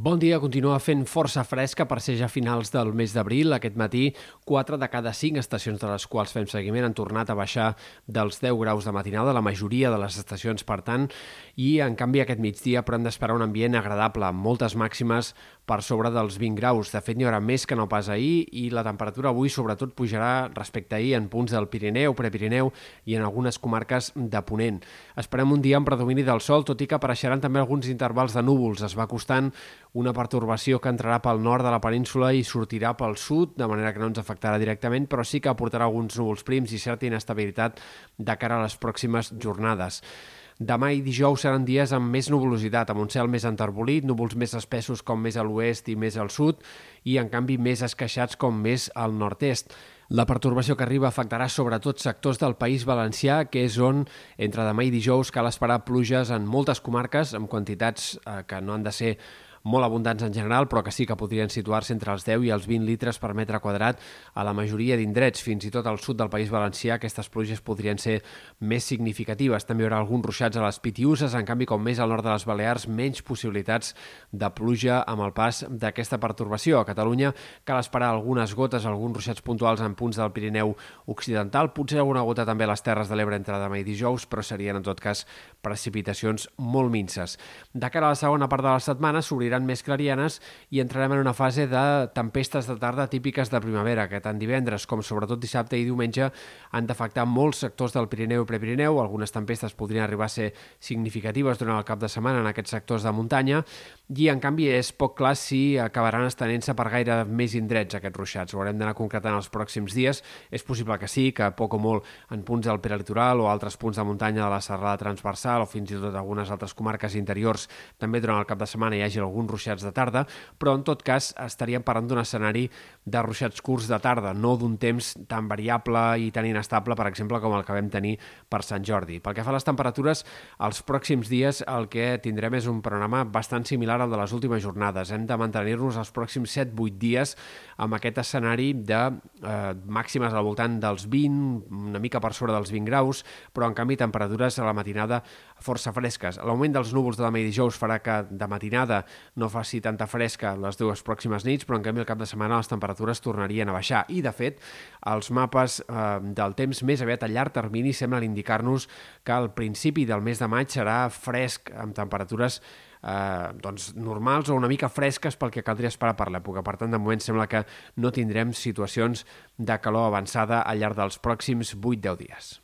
Bon dia, continua fent força fresca per ser ja finals del mes d'abril. Aquest matí, 4 de cada 5 estacions de les quals fem seguiment han tornat a baixar dels 10 graus de matinada, la majoria de les estacions, per tant, i en canvi aquest migdia però hem d'esperar un ambient agradable, amb moltes màximes per sobre dels 20 graus. De fet, n'hi haurà més que no pas ahir i la temperatura avui sobretot pujarà respecte ahir en punts del Pirineu, Prepirineu i en algunes comarques de Ponent. Esperem un dia amb predomini del sol, tot i que apareixeran també alguns intervals de núvols. Es va costant una pertorbació que entrarà pel nord de la península i sortirà pel sud, de manera que no ens afectarà directament, però sí que aportarà alguns núvols prims i certa inestabilitat de cara a les pròximes jornades. Demà i dijous seran dies amb més nuvolositat, amb un cel més enterbolit, núvols més espessos com més a l'oest i més al sud, i en canvi més esqueixats com més al nord-est. La pertorbació que arriba afectarà sobretot sectors del País Valencià, que és on entre demà i dijous cal esperar pluges en moltes comarques, amb quantitats eh, que no han de ser molt abundants en general, però que sí que podrien situar-se entre els 10 i els 20 litres per metre quadrat a la majoria d'indrets. Fins i tot al sud del País Valencià aquestes pluges podrien ser més significatives. També hi haurà alguns ruixats a les Pitiuses, en canvi, com més al nord de les Balears, menys possibilitats de pluja amb el pas d'aquesta pertorbació. A Catalunya cal esperar algunes gotes, alguns ruixats puntuals en punts del Pirineu Occidental, potser alguna gota també a les Terres de l'Ebre entre demà i dijous, però serien en tot cas precipitacions molt minces. De cara a la segona part de la setmana s'obriran s'obriran més clarianes i entrarem en una fase de tempestes de tarda típiques de primavera, que tant divendres com sobretot dissabte i diumenge han d'afectar molts sectors del Pirineu i Prepirineu. Algunes tempestes podrien arribar a ser significatives durant el cap de setmana en aquests sectors de muntanya i, en canvi, és poc clar si acabaran estenent-se per gaire més indrets aquests ruixats. Ho haurem d'anar concretant els pròxims dies. És possible que sí, que poc o molt en punts del peralitoral o altres punts de muntanya de la serrada transversal o fins i tot algunes altres comarques interiors també durant el cap de setmana hi hagi algun alguns ruixats de tarda, però en tot cas estaríem parlant d'un escenari de ruixats curts de tarda, no d'un temps tan variable i tan inestable, per exemple, com el que vam tenir per Sant Jordi. Pel que fa a les temperatures, els pròxims dies el que tindrem és un panorama bastant similar al de les últimes jornades. Hem de mantenir-nos els pròxims 7-8 dies amb aquest escenari de eh, màximes al voltant dels 20, una mica per sobre dels 20 graus, però en canvi temperatures a la matinada força fresques. L'augment dels núvols de demà i dijous farà que de matinada no faci tanta fresca les dues pròximes nits, però en canvi el cap de setmana les temperatures tornarien a baixar. I, de fet, els mapes eh, del temps més aviat a llarg termini semblen indicar-nos que al principi del mes de maig serà fresc, amb temperatures eh, doncs, normals o una mica fresques pel que caldria esperar per l'època. Per tant, de moment sembla que no tindrem situacions de calor avançada al llarg dels pròxims 8-10 dies.